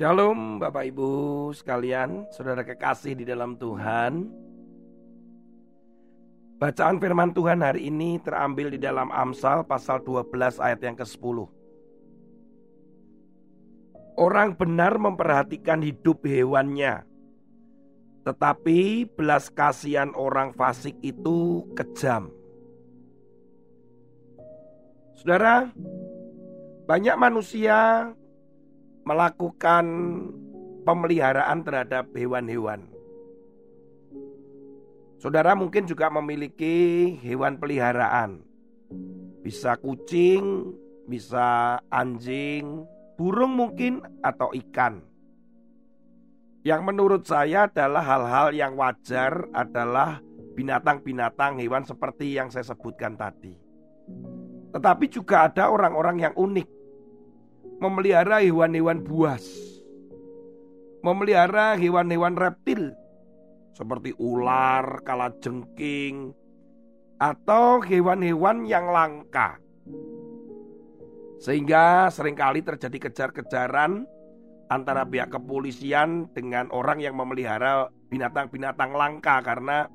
Shalom Bapak Ibu sekalian, saudara kekasih di dalam Tuhan. Bacaan firman Tuhan hari ini terambil di dalam Amsal pasal 12 ayat yang ke-10. Orang benar memperhatikan hidup hewannya, tetapi belas kasihan orang fasik itu kejam. Saudara, banyak manusia melakukan pemeliharaan terhadap hewan-hewan. Saudara mungkin juga memiliki hewan peliharaan. Bisa kucing, bisa anjing, burung mungkin atau ikan. Yang menurut saya adalah hal-hal yang wajar adalah binatang-binatang hewan seperti yang saya sebutkan tadi. Tetapi juga ada orang-orang yang unik memelihara hewan-hewan buas, memelihara hewan-hewan reptil seperti ular, kalajengking, atau hewan-hewan yang langka. Sehingga sering kali terjadi kejar-kejaran antara pihak kepolisian dengan orang yang memelihara binatang-binatang langka karena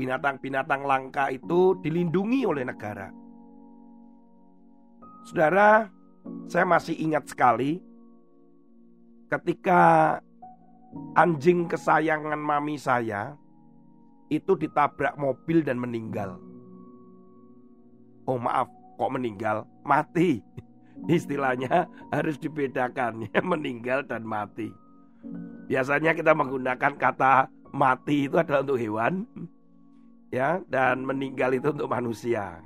binatang-binatang langka itu dilindungi oleh negara. Saudara, saya masih ingat sekali ketika anjing kesayangan mami saya itu ditabrak mobil dan meninggal. Oh maaf, kok meninggal? Mati. Istilahnya harus dibedakan ya meninggal dan mati. Biasanya kita menggunakan kata mati itu adalah untuk hewan ya dan meninggal itu untuk manusia.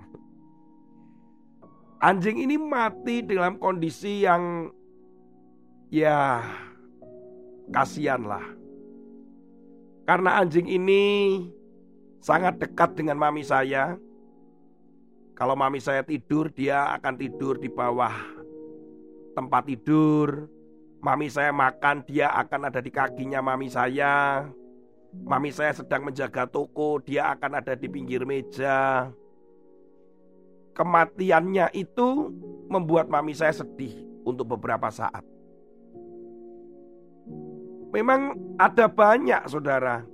Anjing ini mati dalam kondisi yang ya kasihan lah. Karena anjing ini sangat dekat dengan mami saya. Kalau mami saya tidur, dia akan tidur di bawah tempat tidur. Mami saya makan, dia akan ada di kakinya mami saya. Mami saya sedang menjaga toko, dia akan ada di pinggir meja kematiannya itu membuat mami saya sedih untuk beberapa saat. Memang ada banyak saudara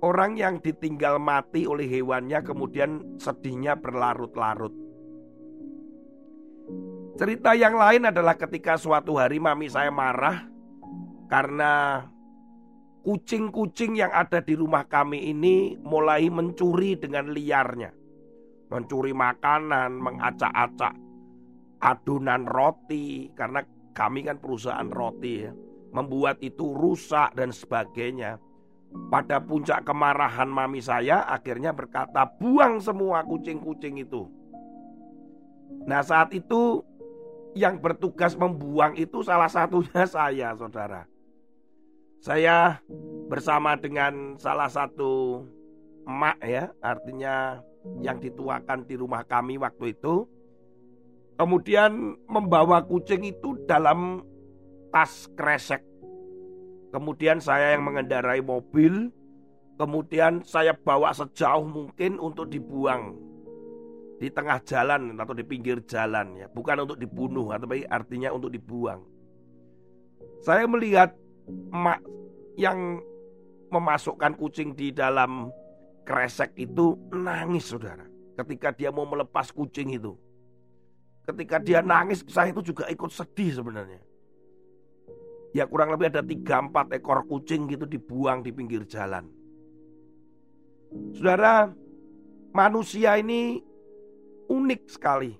Orang yang ditinggal mati oleh hewannya kemudian sedihnya berlarut-larut Cerita yang lain adalah ketika suatu hari mami saya marah Karena kucing-kucing yang ada di rumah kami ini mulai mencuri dengan liarnya mencuri makanan, mengacak-acak adonan roti karena kami kan perusahaan roti ya. Membuat itu rusak dan sebagainya. Pada puncak kemarahan mami saya akhirnya berkata buang semua kucing-kucing itu. Nah saat itu yang bertugas membuang itu salah satunya saya saudara. Saya bersama dengan salah satu emak ya artinya yang dituakan di rumah kami waktu itu. Kemudian membawa kucing itu dalam tas kresek. Kemudian saya yang mengendarai mobil. Kemudian saya bawa sejauh mungkin untuk dibuang di tengah jalan atau di pinggir jalan ya, bukan untuk dibunuh atau artinya untuk dibuang. Saya melihat emak yang memasukkan kucing di dalam Kresek itu nangis saudara. Ketika dia mau melepas kucing itu. Ketika dia nangis saya itu juga ikut sedih sebenarnya. Ya kurang lebih ada 3-4 ekor kucing gitu dibuang di pinggir jalan. Saudara, manusia ini unik sekali.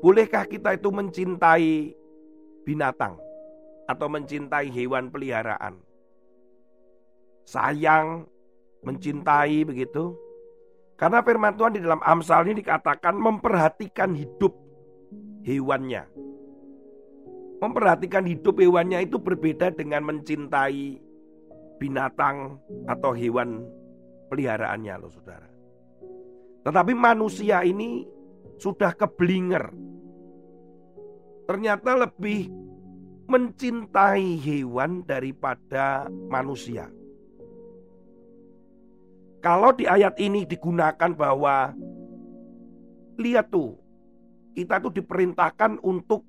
Bolehkah kita itu mencintai binatang atau mencintai hewan peliharaan? Sayang, mencintai begitu. Karena firman Tuhan di dalam Amsal ini dikatakan memperhatikan hidup hewannya. Memperhatikan hidup hewannya itu berbeda dengan mencintai binatang atau hewan peliharaannya loh saudara. Tetapi manusia ini sudah keblinger. Ternyata lebih mencintai hewan daripada manusia. Kalau di ayat ini digunakan bahwa lihat tuh, kita tuh diperintahkan untuk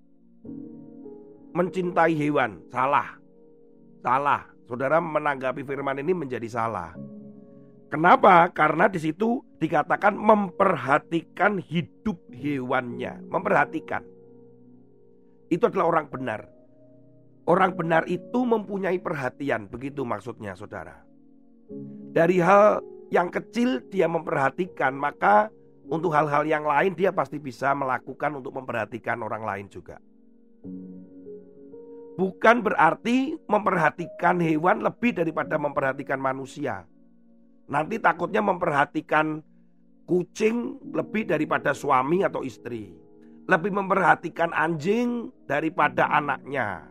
mencintai hewan. Salah. Salah. Saudara menanggapi firman ini menjadi salah. Kenapa? Karena di situ dikatakan memperhatikan hidup hewannya, memperhatikan. Itu adalah orang benar. Orang benar itu mempunyai perhatian, begitu maksudnya, Saudara. Dari hal yang kecil dia memperhatikan, maka untuk hal-hal yang lain dia pasti bisa melakukan untuk memperhatikan orang lain juga. Bukan berarti memperhatikan hewan lebih daripada memperhatikan manusia. Nanti takutnya memperhatikan kucing lebih daripada suami atau istri. Lebih memperhatikan anjing daripada anaknya.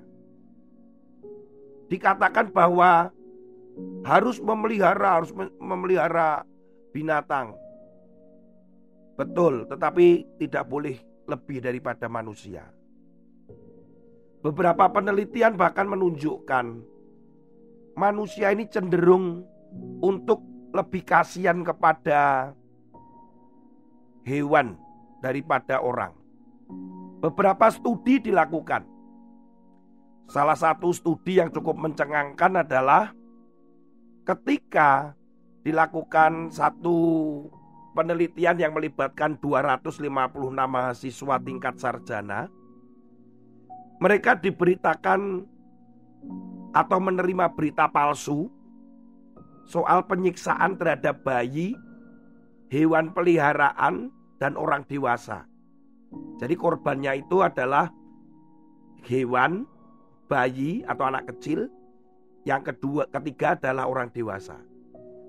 Dikatakan bahwa harus memelihara, harus memelihara binatang. Betul, tetapi tidak boleh lebih daripada manusia. Beberapa penelitian bahkan menunjukkan manusia ini cenderung untuk lebih kasihan kepada hewan daripada orang. Beberapa studi dilakukan. Salah satu studi yang cukup mencengangkan adalah ketika dilakukan satu penelitian yang melibatkan 256 mahasiswa tingkat sarjana, mereka diberitakan atau menerima berita palsu soal penyiksaan terhadap bayi, hewan peliharaan, dan orang dewasa. Jadi korbannya itu adalah hewan, bayi atau anak kecil yang kedua, ketiga adalah orang dewasa.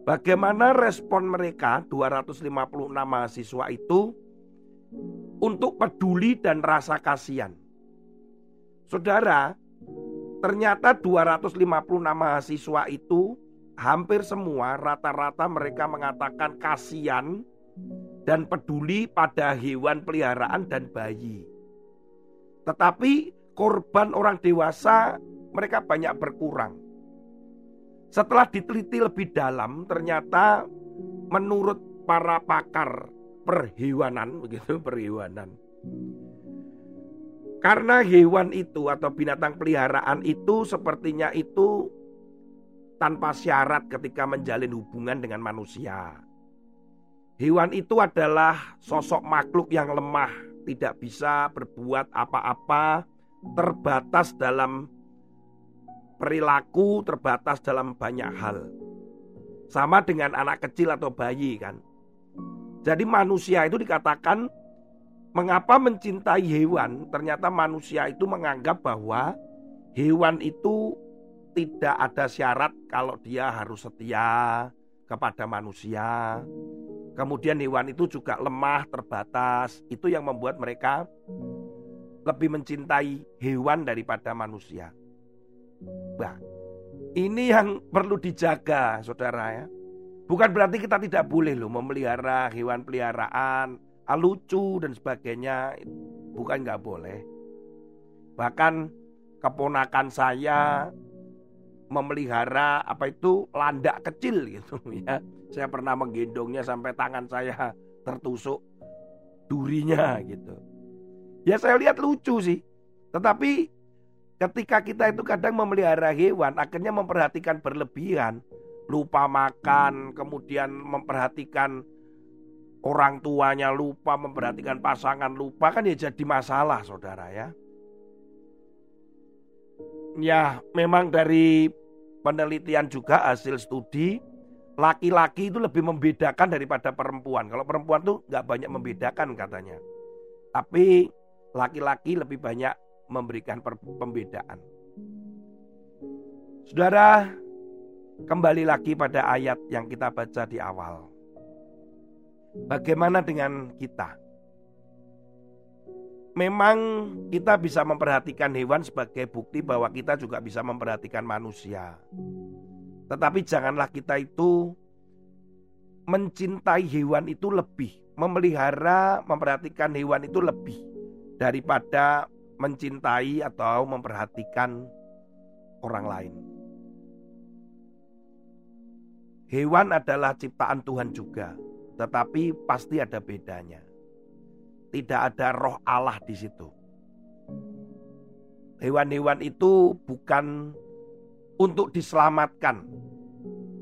Bagaimana respon mereka 256 mahasiswa itu untuk peduli dan rasa kasihan? Saudara, ternyata 256 mahasiswa itu hampir semua rata-rata mereka mengatakan kasihan dan peduli pada hewan peliharaan dan bayi. Tetapi korban orang dewasa mereka banyak berkurang. Setelah diteliti lebih dalam, ternyata menurut para pakar perhewanan, begitu perhewanan. Karena hewan itu atau binatang peliharaan itu sepertinya itu tanpa syarat ketika menjalin hubungan dengan manusia. Hewan itu adalah sosok makhluk yang lemah, tidak bisa berbuat apa-apa, terbatas dalam perilaku terbatas dalam banyak hal. Sama dengan anak kecil atau bayi kan. Jadi manusia itu dikatakan mengapa mencintai hewan? Ternyata manusia itu menganggap bahwa hewan itu tidak ada syarat kalau dia harus setia kepada manusia. Kemudian hewan itu juga lemah, terbatas. Itu yang membuat mereka lebih mencintai hewan daripada manusia. Nah, ini yang perlu dijaga, saudara ya. Bukan berarti kita tidak boleh loh memelihara hewan peliharaan, lucu dan sebagainya. Bukan nggak boleh. Bahkan keponakan saya memelihara apa itu landak kecil gitu ya. Saya pernah menggendongnya sampai tangan saya tertusuk durinya gitu. Ya saya lihat lucu sih. Tetapi Ketika kita itu kadang memelihara hewan, akhirnya memperhatikan berlebihan, lupa makan, kemudian memperhatikan orang tuanya lupa, memperhatikan pasangan lupa, kan ya jadi masalah saudara ya. Ya memang dari penelitian juga hasil studi, laki-laki itu lebih membedakan daripada perempuan. Kalau perempuan tuh nggak banyak membedakan katanya. Tapi laki-laki lebih banyak memberikan pembedaan. Saudara, kembali lagi pada ayat yang kita baca di awal. Bagaimana dengan kita? Memang kita bisa memperhatikan hewan sebagai bukti bahwa kita juga bisa memperhatikan manusia. Tetapi janganlah kita itu mencintai hewan itu lebih, memelihara, memperhatikan hewan itu lebih daripada mencintai atau memperhatikan orang lain. Hewan adalah ciptaan Tuhan juga, tetapi pasti ada bedanya. Tidak ada roh Allah di situ. Hewan-hewan itu bukan untuk diselamatkan,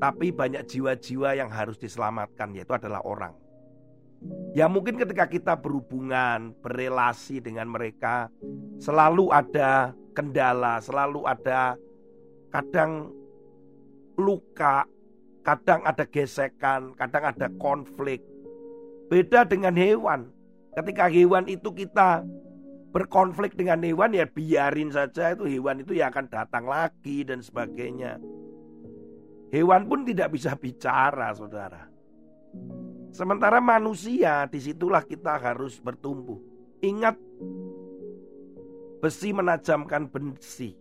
tapi banyak jiwa-jiwa yang harus diselamatkan, yaitu adalah orang. Ya mungkin ketika kita berhubungan, berelasi dengan mereka, selalu ada kendala, selalu ada kadang luka, Kadang ada gesekan, kadang ada konflik. Beda dengan hewan. Ketika hewan itu kita berkonflik dengan hewan ya biarin saja itu hewan itu ya akan datang lagi dan sebagainya. Hewan pun tidak bisa bicara, saudara. Sementara manusia di situlah kita harus bertumbuh. Ingat, besi menajamkan besi,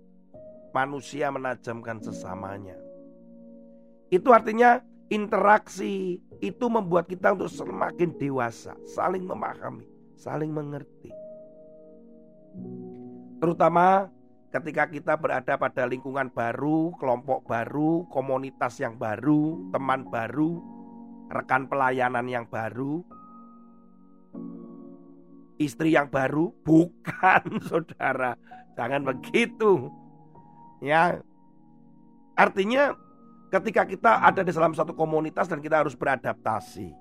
manusia menajamkan sesamanya. Itu artinya interaksi itu membuat kita untuk semakin dewasa, saling memahami, saling mengerti. Terutama ketika kita berada pada lingkungan baru, kelompok baru, komunitas yang baru, teman baru, rekan pelayanan yang baru, istri yang baru, bukan saudara, jangan begitu. Ya, artinya Ketika kita ada di dalam satu komunitas dan kita harus beradaptasi,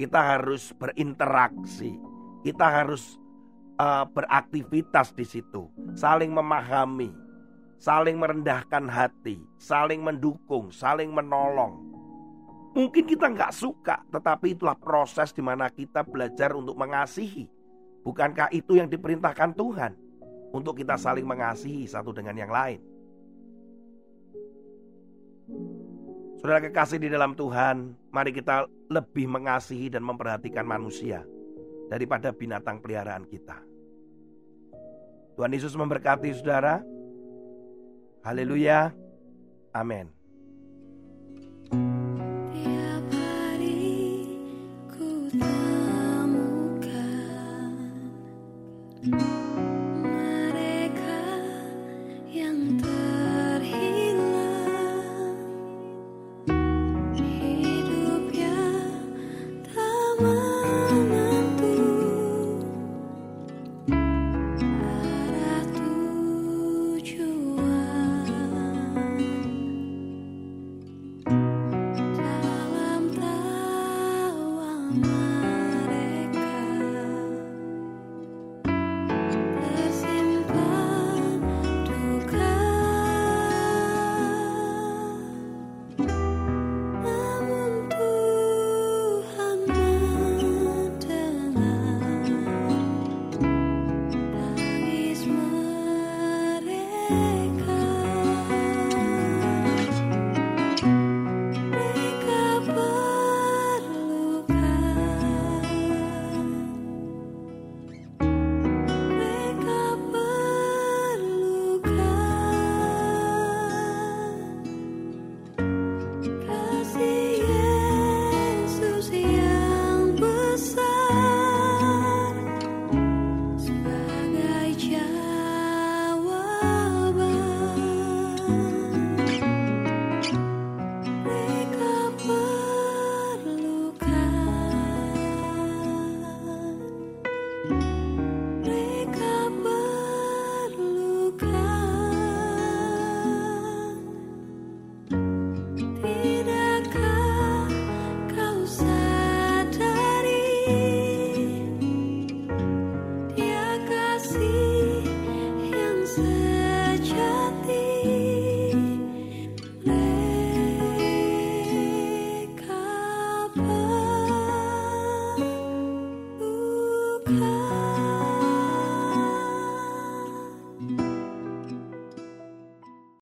kita harus berinteraksi, kita harus uh, beraktivitas di situ, saling memahami, saling merendahkan hati, saling mendukung, saling menolong. Mungkin kita nggak suka, tetapi itulah proses di mana kita belajar untuk mengasihi. Bukankah itu yang diperintahkan Tuhan untuk kita saling mengasihi satu dengan yang lain? Saudara kekasih di dalam Tuhan, mari kita lebih mengasihi dan memperhatikan manusia daripada binatang peliharaan kita. Tuhan Yesus memberkati saudara. Haleluya. Amin.